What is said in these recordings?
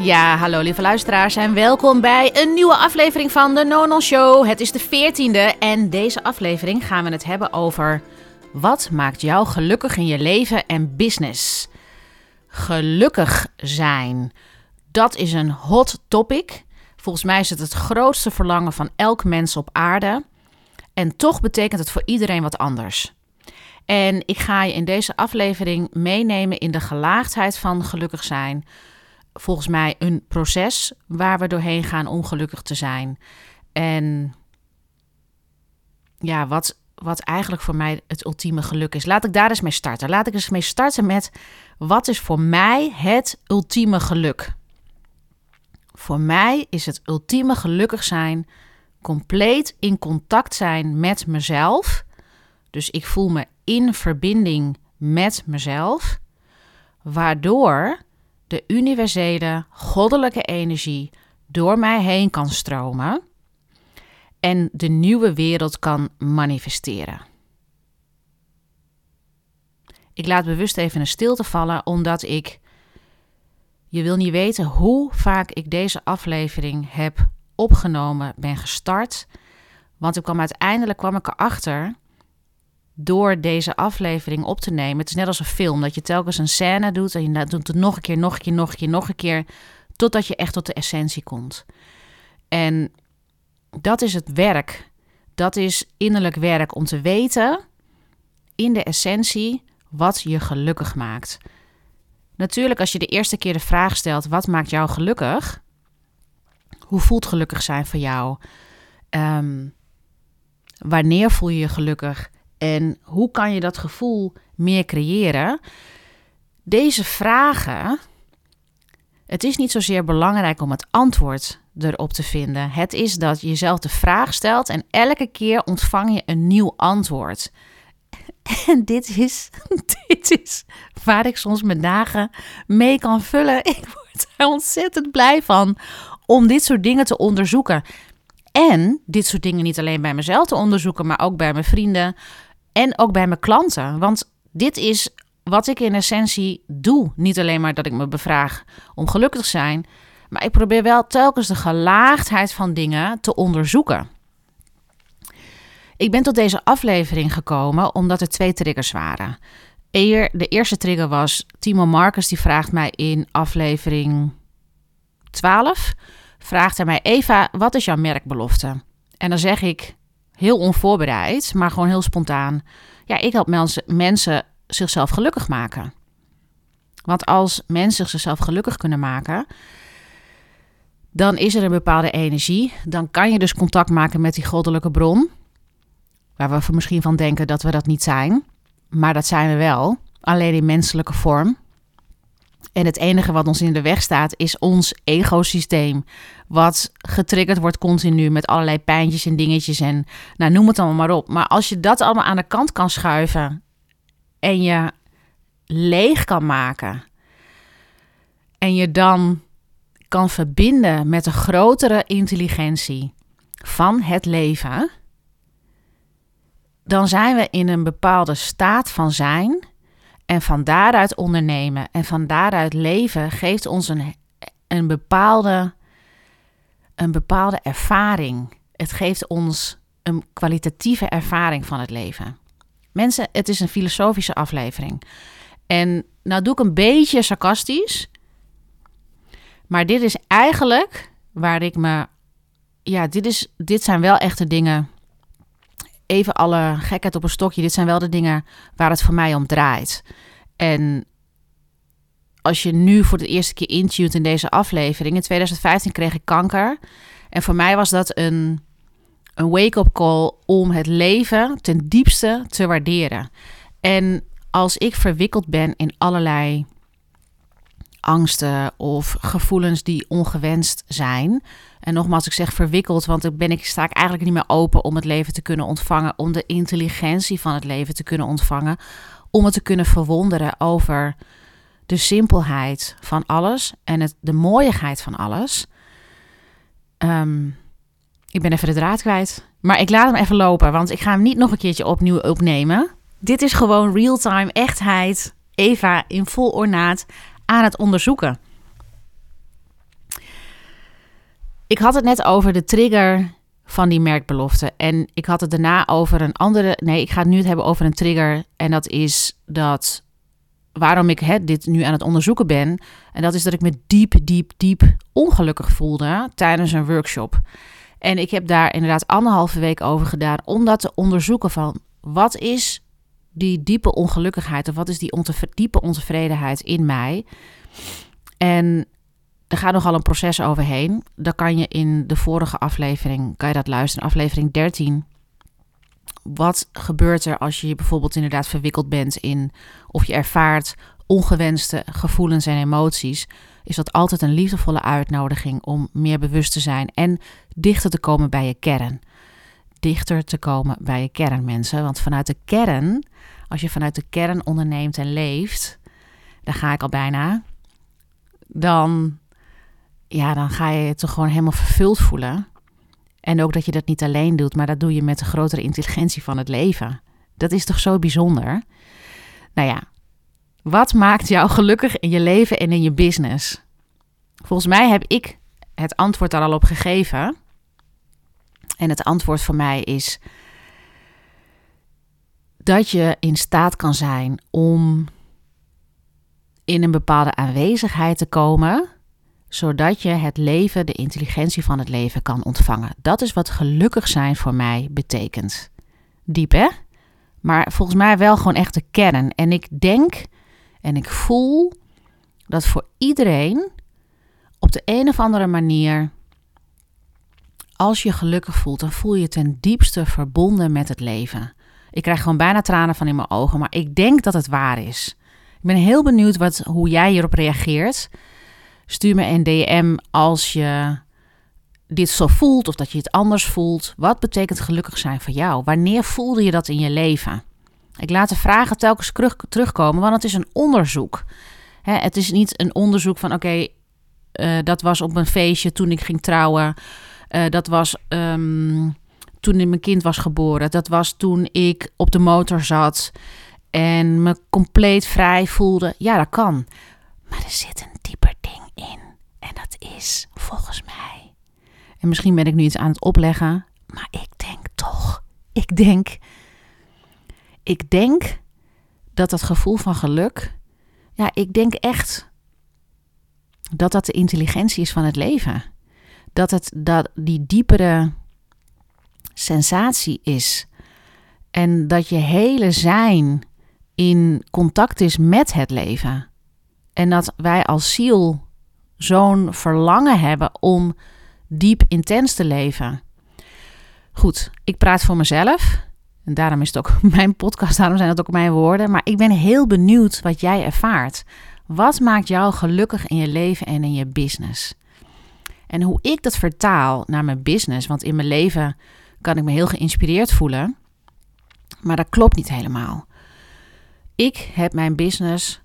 Ja, hallo lieve luisteraars en welkom bij een nieuwe aflevering van de Nonon Show. Het is de 14e en deze aflevering gaan we het hebben over wat maakt jou gelukkig in je leven en business. Gelukkig zijn, dat is een hot topic. Volgens mij is het het grootste verlangen van elk mens op aarde. En toch betekent het voor iedereen wat anders. En ik ga je in deze aflevering meenemen in de gelaagdheid van gelukkig zijn volgens mij een proces waar we doorheen gaan om gelukkig te zijn. En ja, wat, wat eigenlijk voor mij het ultieme geluk is. Laat ik daar eens mee starten. Laat ik eens mee starten met wat is voor mij het ultieme geluk? Voor mij is het ultieme gelukkig zijn compleet in contact zijn met mezelf. Dus ik voel me in verbinding met mezelf, waardoor de universele goddelijke energie door mij heen kan stromen en de nieuwe wereld kan manifesteren. Ik laat bewust even een stilte vallen, omdat ik. Je wil niet weten hoe vaak ik deze aflevering heb opgenomen, ben gestart. Want ik kwam uiteindelijk kwam ik erachter door deze aflevering op te nemen. Het is net als een film, dat je telkens een scène doet en je doet het nog een keer, nog een keer, nog een keer, nog een keer, totdat je echt tot de essentie komt. En dat is het werk. Dat is innerlijk werk om te weten in de essentie wat je gelukkig maakt. Natuurlijk, als je de eerste keer de vraag stelt: wat maakt jou gelukkig? Hoe voelt gelukkig zijn voor jou? Ehm, wanneer voel je je gelukkig? En hoe kan je dat gevoel meer creëren? Deze vragen. Het is niet zozeer belangrijk om het antwoord erop te vinden. Het is dat je jezelf de vraag stelt en elke keer ontvang je een nieuw antwoord. En dit is, dit is waar ik soms mijn dagen mee kan vullen. Ik word er ontzettend blij van om dit soort dingen te onderzoeken. En dit soort dingen niet alleen bij mezelf te onderzoeken, maar ook bij mijn vrienden, en ook bij mijn klanten. Want dit is wat ik in essentie doe. Niet alleen maar dat ik me bevraag om gelukkig te zijn. Maar ik probeer wel telkens de gelaagdheid van dingen te onderzoeken. Ik ben tot deze aflevering gekomen omdat er twee triggers waren. Eer, de eerste trigger was Timo Marcus, die vraagt mij in aflevering 12. Vraagt hij mij, Eva, wat is jouw merkbelofte? En dan zeg ik, heel onvoorbereid, maar gewoon heel spontaan. Ja, ik help mensen, mensen zichzelf gelukkig maken. Want als mensen zichzelf gelukkig kunnen maken, dan is er een bepaalde energie. Dan kan je dus contact maken met die goddelijke bron. Waar we misschien van denken dat we dat niet zijn. Maar dat zijn we wel. Alleen in menselijke vorm. En het enige wat ons in de weg staat is ons egosysteem. Wat getriggerd wordt continu met allerlei pijntjes en dingetjes en nou, noem het allemaal maar op. Maar als je dat allemaal aan de kant kan schuiven en je leeg kan maken en je dan kan verbinden met de grotere intelligentie van het leven, dan zijn we in een bepaalde staat van zijn en van daaruit ondernemen en van daaruit leven geeft ons een, een, bepaalde, een bepaalde ervaring. Het geeft ons een kwalitatieve ervaring van het leven. Mensen, het is een filosofische aflevering. En nou doe ik een beetje sarcastisch. Maar dit is eigenlijk waar ik me. Ja, dit, is, dit zijn wel echte dingen. Even alle gekheid op een stokje. Dit zijn wel de dingen waar het voor mij om draait. En als je nu voor de eerste keer intuned in deze aflevering. In 2015 kreeg ik kanker. En voor mij was dat een, een wake-up call om het leven ten diepste te waarderen. En als ik verwikkeld ben in allerlei angsten of gevoelens die ongewenst zijn. En nogmaals, ik zeg verwikkeld, want dan ben ik, sta ik eigenlijk niet meer open om het leven te kunnen ontvangen, om de intelligentie van het leven te kunnen ontvangen, om het te kunnen verwonderen over de simpelheid van alles en het, de mooiigheid van alles. Ehm, ik ben even de draad kwijt. Maar ik laat hem even lopen, want ik ga hem niet nog een keertje opnieuw opnemen. Dit is gewoon real-time echtheid. Eva in vol ornaat aan het onderzoeken. Ik had het net over de trigger van die merkbelofte. En ik had het daarna over een andere. Nee, ik ga het nu hebben over een trigger. En dat is dat. Waarom ik hè, dit nu aan het onderzoeken ben. En dat is dat ik me diep, diep, diep ongelukkig voelde tijdens een workshop. En ik heb daar inderdaad anderhalve week over gedaan om dat te onderzoeken van wat is die diepe ongelukkigheid of wat is die diepe ontevredenheid in mij. En er gaat nogal een proces overheen. Dan kan je in de vorige aflevering, kan je dat luisteren, aflevering 13. Wat gebeurt er als je bijvoorbeeld inderdaad verwikkeld bent in of je ervaart ongewenste gevoelens en emoties? Is dat altijd een liefdevolle uitnodiging om meer bewust te zijn en dichter te komen bij je kern. Dichter te komen bij je kern, mensen. Want vanuit de kern, als je vanuit de kern onderneemt en leeft, daar ga ik al bijna, dan ja, dan ga je je toch gewoon helemaal vervuld voelen. En ook dat je dat niet alleen doet, maar dat doe je met de grotere intelligentie van het leven. Dat is toch zo bijzonder? Nou ja, wat maakt jou gelukkig in je leven en in je business? Volgens mij heb ik het antwoord daar al op gegeven. En het antwoord voor mij is dat je in staat kan zijn om in een bepaalde aanwezigheid te komen zodat je het leven, de intelligentie van het leven kan ontvangen. Dat is wat gelukkig zijn voor mij betekent. Diep hè? Maar volgens mij wel gewoon echt de kern. En ik denk en ik voel dat voor iedereen op de een of andere manier, als je gelukkig voelt, dan voel je ten diepste verbonden met het leven. Ik krijg gewoon bijna tranen van in mijn ogen, maar ik denk dat het waar is. Ik ben heel benieuwd wat, hoe jij hierop reageert. Stuur me een DM als je dit zo voelt of dat je het anders voelt. Wat betekent gelukkig zijn voor jou? Wanneer voelde je dat in je leven? Ik laat de vragen telkens terugkomen, want het is een onderzoek. het is niet een onderzoek van oké, eh, dat was op een feestje toen ik ging trouwen. Uh, dat was um, toen mijn kind was geboren. Dat was toen ik op de motor zat en me compleet vrij voelde. Ja, dat kan. Maar er zit een dieper ding in. En dat is volgens mij. En misschien ben ik nu iets aan het opleggen. Maar ik denk toch. Ik denk. Ik denk dat dat gevoel van geluk. Ja, ik denk echt dat dat de intelligentie is van het leven. Dat het dat die diepere sensatie is. En dat je hele zijn in contact is met het leven. En dat wij als ziel zo'n verlangen hebben om diep intens te leven. Goed, ik praat voor mezelf. En daarom is het ook mijn podcast, daarom zijn het ook mijn woorden. Maar ik ben heel benieuwd wat jij ervaart. Wat maakt jou gelukkig in je leven en in je business? En hoe ik dat vertaal naar mijn business, want in mijn leven kan ik me heel geïnspireerd voelen, maar dat klopt niet helemaal. Ik heb mijn business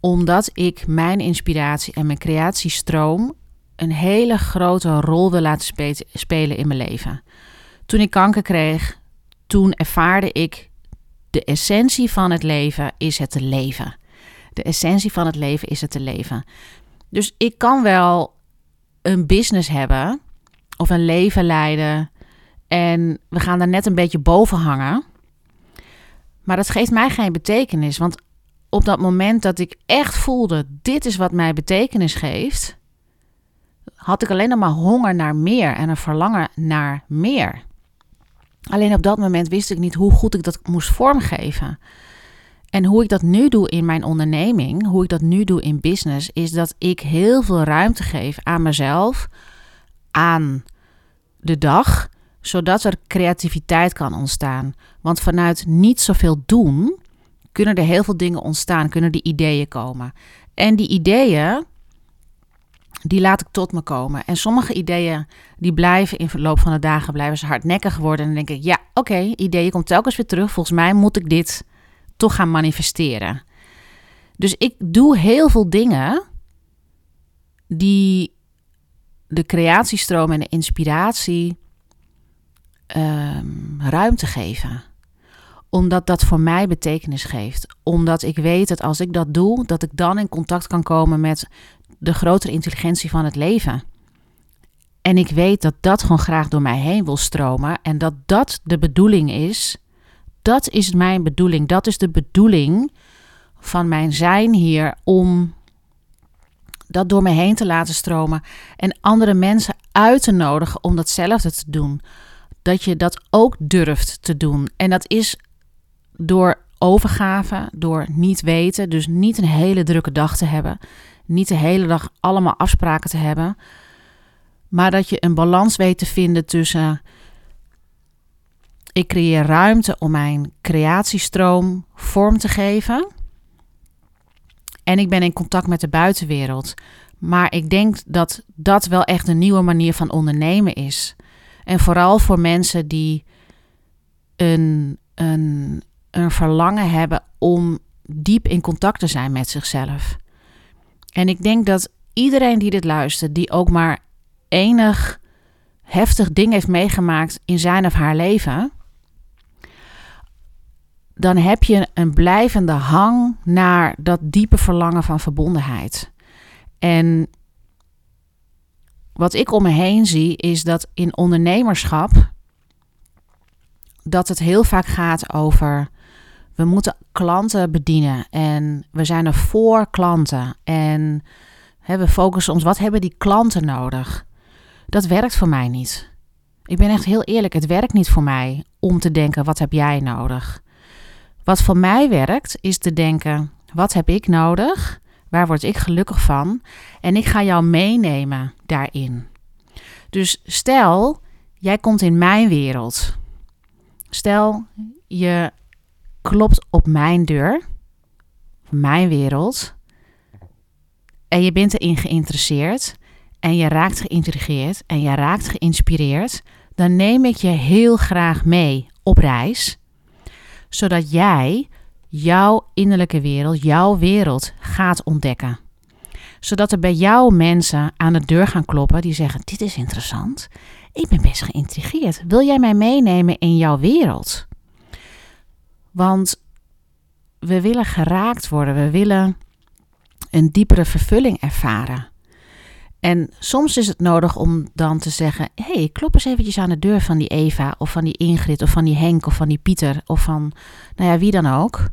omdat ik mijn inspiratie en mijn creatiestroom een hele grote rol wil laten spelen in mijn leven. Toen ik kanker kreeg, toen ervaarde ik de essentie van het leven is het te leven. De essentie van het leven is het te leven. Dus ik kan wel een business hebben of een leven leiden en we gaan daar net een beetje boven hangen. Maar dat geeft mij geen betekenis, want op dat moment dat ik echt voelde: dit is wat mij betekenis geeft, had ik alleen nog maar honger naar meer en een verlangen naar meer. Alleen op dat moment wist ik niet hoe goed ik dat moest vormgeven. En hoe ik dat nu doe in mijn onderneming, hoe ik dat nu doe in business, is dat ik heel veel ruimte geef aan mezelf, aan de dag, zodat er creativiteit kan ontstaan. Want vanuit niet zoveel doen, kunnen er heel veel dingen ontstaan, kunnen die ideeën komen. En die ideeën, die laat ik tot me komen. En sommige ideeën, die blijven in verloop van de dagen, blijven ze hardnekkig worden. En dan denk ik, ja, oké, okay, ideeën komt telkens weer terug. Volgens mij moet ik dit toch gaan manifesteren. Dus ik doe heel veel dingen die de creatiestroom en de inspiratie um, ruimte geven omdat dat voor mij betekenis geeft. Omdat ik weet dat als ik dat doe, dat ik dan in contact kan komen met de grotere intelligentie van het leven. En ik weet dat dat gewoon graag door mij heen wil stromen. En dat dat de bedoeling is. Dat is mijn bedoeling. Dat is de bedoeling van mijn zijn hier. Om dat door me heen te laten stromen. En andere mensen uit te nodigen om datzelfde te doen. Dat je dat ook durft te doen. En dat is door overgave, door niet weten. Dus niet een hele drukke dag te hebben. Niet de hele dag allemaal afspraken te hebben. Maar dat je een balans weet te vinden tussen. Ik creëer ruimte om mijn creatiestroom vorm te geven. En ik ben in contact met de buitenwereld. Maar ik denk dat dat wel echt een nieuwe manier van ondernemen is. En vooral voor mensen die een, een, een verlangen hebben om diep in contact te zijn met zichzelf. En ik denk dat iedereen die dit luistert, die ook maar enig heftig ding heeft meegemaakt in zijn of haar leven, dan heb je een blijvende hang naar dat diepe verlangen van verbondenheid. En wat ik om me heen zie, is dat in ondernemerschap dat het heel vaak gaat over we moeten klanten bedienen en we zijn er voor klanten en hè, we focussen ons wat hebben die klanten nodig. Dat werkt voor mij niet. Ik ben echt heel eerlijk, het werkt niet voor mij om te denken wat heb jij nodig. Wat voor mij werkt is te denken wat heb ik nodig? Waar word ik gelukkig van? En ik ga jou meenemen daarin. Dus stel, jij komt in mijn wereld. Stel, je klopt op mijn deur, mijn wereld, en je bent erin geïnteresseerd en je raakt geïntrigeerd en je raakt geïnspireerd, dan neem ik je heel graag mee op reis, zodat jij jouw innerlijke wereld, jouw wereld gaat ontdekken. Zodat er bij jou mensen aan de deur gaan kloppen die zeggen: Dit is interessant. Ik ben best geïntrigeerd. Wil jij mij meenemen in jouw wereld? Want we willen geraakt worden, we willen een diepere vervulling ervaren. En soms is het nodig om dan te zeggen: hé, hey, klop eens eventjes aan de deur van die Eva, of van die Ingrid, of van die Henk, of van die Pieter, of van, nou ja, wie dan ook.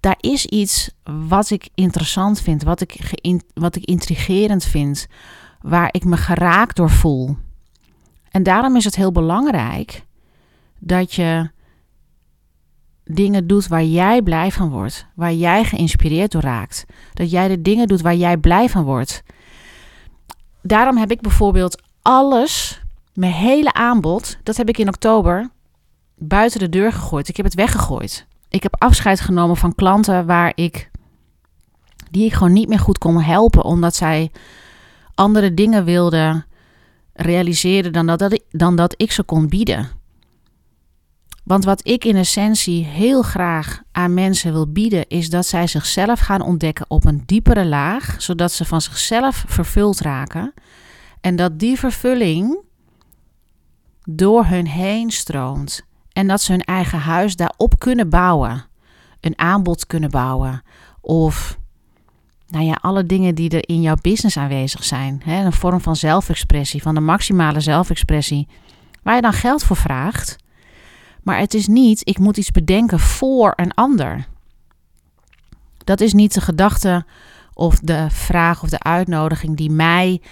Daar is iets wat ik interessant vind, wat ik, wat ik intrigerend vind, waar ik me geraakt door voel. En daarom is het heel belangrijk dat je dingen doet waar jij blij van wordt, waar jij geïnspireerd door raakt. Dat jij de dingen doet waar jij blij van wordt. Daarom heb ik bijvoorbeeld alles, mijn hele aanbod, dat heb ik in oktober buiten de deur gegooid. Ik heb het weggegooid. Ik heb afscheid genomen van klanten waar ik die ik gewoon niet meer goed kon helpen omdat zij andere dingen wilden realiseren dan dat, dan dat ik ze kon bieden. Want wat ik in essentie heel graag aan mensen wil bieden, is dat zij zichzelf gaan ontdekken op een diepere laag, zodat ze van zichzelf vervuld raken. En dat die vervulling door hun heen stroomt. En dat ze hun eigen huis daarop kunnen bouwen. Een aanbod kunnen bouwen. Of nou ja, alle dingen die er in jouw business aanwezig zijn. Hè? Een vorm van zelfexpressie, van de maximale zelfexpressie. Waar je dan geld voor vraagt. Maar het is niet, ik moet iets bedenken voor een ander. Dat is niet de gedachte of de vraag of de uitnodiging die mij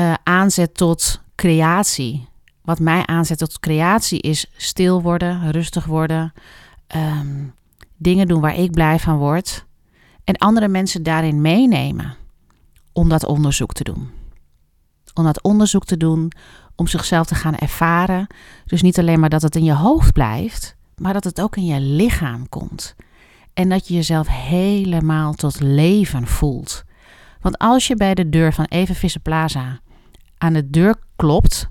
uh, aanzet tot creatie. Wat mij aanzet tot creatie is stil worden, rustig worden, um, dingen doen waar ik blij van word en andere mensen daarin meenemen om dat onderzoek te doen. Om dat onderzoek te doen, om zichzelf te gaan ervaren. Dus niet alleen maar dat het in je hoofd blijft, maar dat het ook in je lichaam komt. En dat je jezelf helemaal tot leven voelt. Want als je bij de deur van Even Vissen Plaza aan de deur klopt,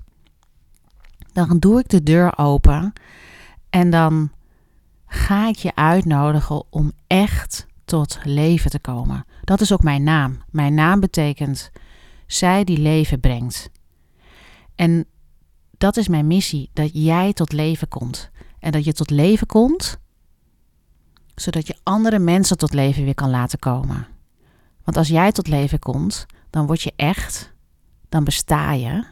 dan doe ik de deur open en dan ga ik je uitnodigen om echt tot leven te komen. Dat is ook mijn naam. Mijn naam betekent zij die leven brengt. En dat is mijn missie, dat jij tot leven komt. En dat je tot leven komt, zodat je andere mensen tot leven weer kan laten komen. Want als jij tot leven komt, dan word je echt, dan besta je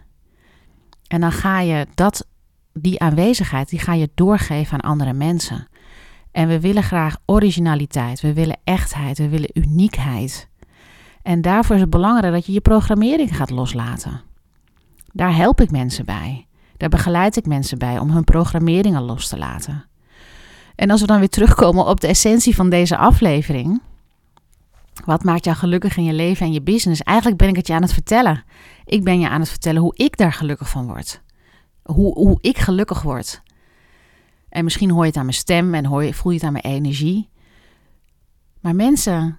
En dan ga je dat, die aanwezigheid, die ga je doorgeven aan andere mensen. En we willen graag originaliteit, we willen echtheid, we willen uniekheid. En daarvoor is het belangrijk dat je je programmering gaat loslaten. Daar help ik mensen bij. Daar begeleid ik mensen bij om hun programmeringen los te laten. En als we dan weer terugkomen op de essentie van deze aflevering. Wat maakt jou gelukkig in je leven en je business? Eigenlijk ben ik het je aan het vertellen. Ik ben je aan het vertellen hoe ik daar gelukkig van word. Hoe, hoe ik gelukkig word. En misschien hoor je het aan mijn stem en hoor je, voel je het aan mijn energie. Maar mensen,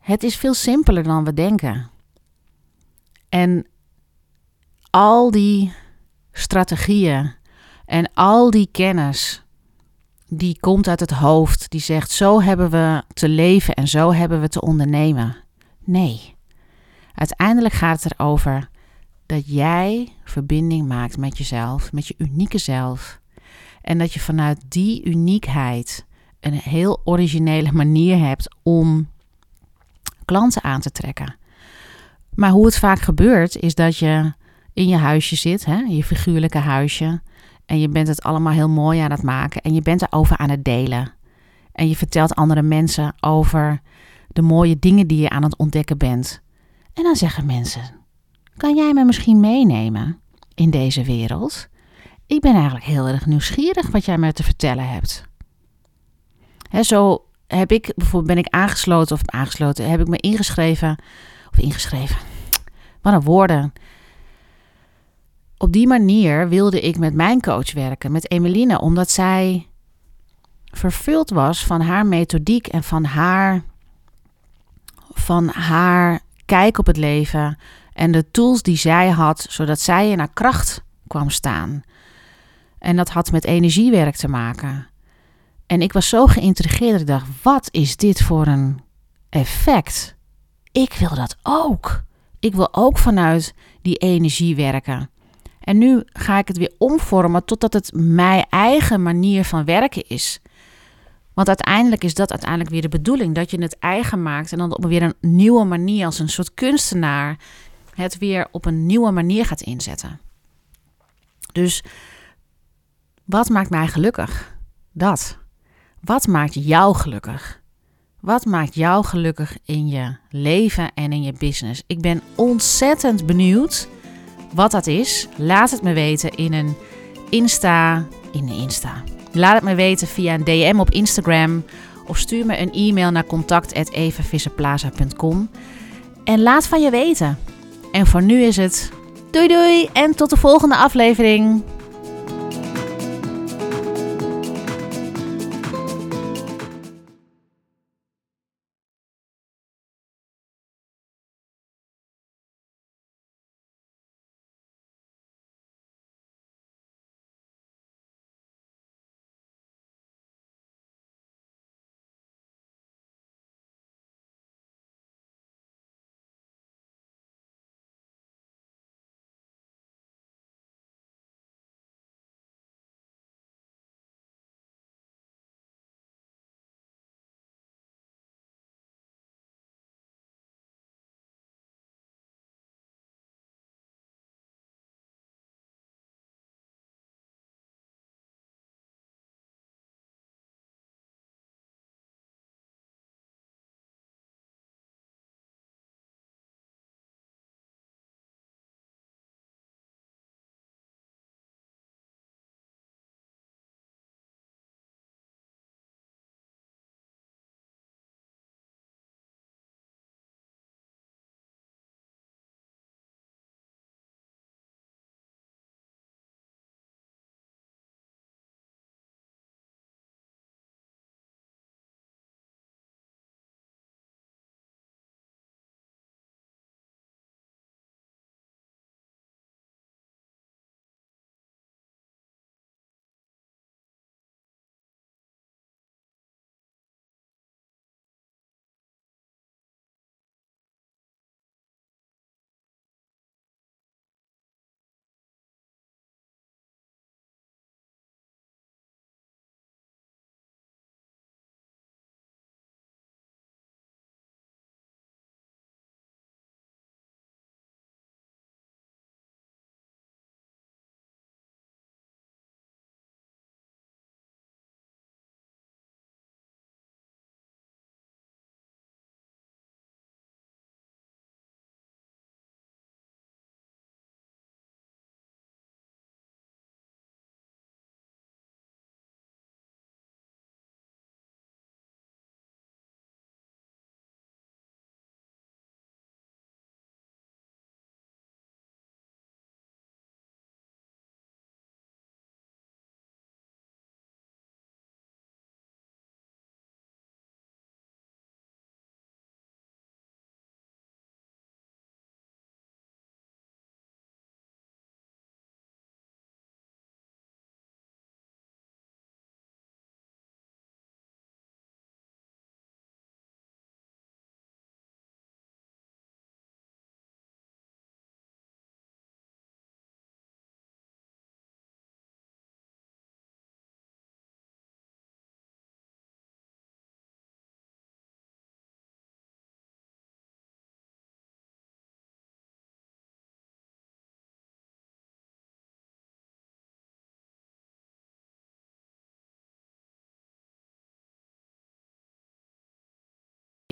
het is veel simpeler dan we denken. En al die strategieën en al die kennis die komt uit het hoofd, die zegt zo hebben we te leven en zo hebben we te ondernemen. Nee. Uiteindelijk gaat het erover dat jij verbinding maakt met jezelf, met je unieke zelf. En dat je vanuit die uniekheid een heel originele manier hebt om klanten aan te trekken. Maar hoe het vaak gebeurt, is dat je in je huisje zit, hè, je figuurlijke huisje. En je bent het allemaal heel mooi aan het maken. En je bent erover aan het delen. En je vertelt andere mensen over de mooie dingen die je aan het ontdekken bent. En dan zeggen mensen: Kan jij me misschien meenemen in deze wereld? Ik ben eigenlijk heel erg nieuwsgierig wat jij me te vertellen hebt. He, zo heb ik bijvoorbeeld ben ik aangesloten of aangesloten, heb ik me ingeschreven of ingeschreven. Wat een woorden. Op die manier wilde ik met mijn coach werken, met Emeline, omdat zij vervuld was van haar methodiek en van haar, van haar kijk op het leven en de tools die zij had, zodat zij in haar kracht kwam staan. En dat had met energiewerk te maken. En ik was zo geïntrigeerd ik dacht: wat is dit voor een effect? Ik wil dat ook. Ik wil ook vanuit die energie werken. En nu ga ik het weer omvormen totdat het mijn eigen manier van werken is. Want uiteindelijk is dat uiteindelijk weer de bedoeling: dat je het eigen maakt en dan op weer een nieuwe manier, als een soort kunstenaar, het weer op een nieuwe manier gaat inzetten. Dus wat maakt mij gelukkig? Dat. Wat maakt jou gelukkig? Wat maakt jou gelukkig in je leven en in je business? Ik ben ontzettend benieuwd wat dat is. Laat het me weten in een Insta. In een Insta. Laat het me weten via een DM op Instagram. Of stuur me een e-mail naar contact.evavisserplaza.com. En laat van je weten. En voor nu is het doei doei en tot de volgende aflevering.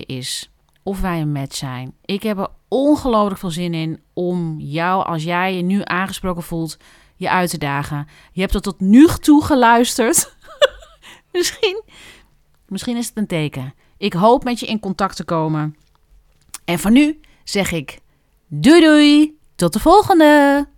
Is of wij een match zijn. Ik heb er ongelooflijk veel zin in om jou, als jij je nu aangesproken voelt, je uit te dagen. Je hebt er tot nu toe geluisterd. misschien, misschien is het een teken. Ik hoop met je in contact te komen. En voor nu zeg ik doei doei, tot de volgende!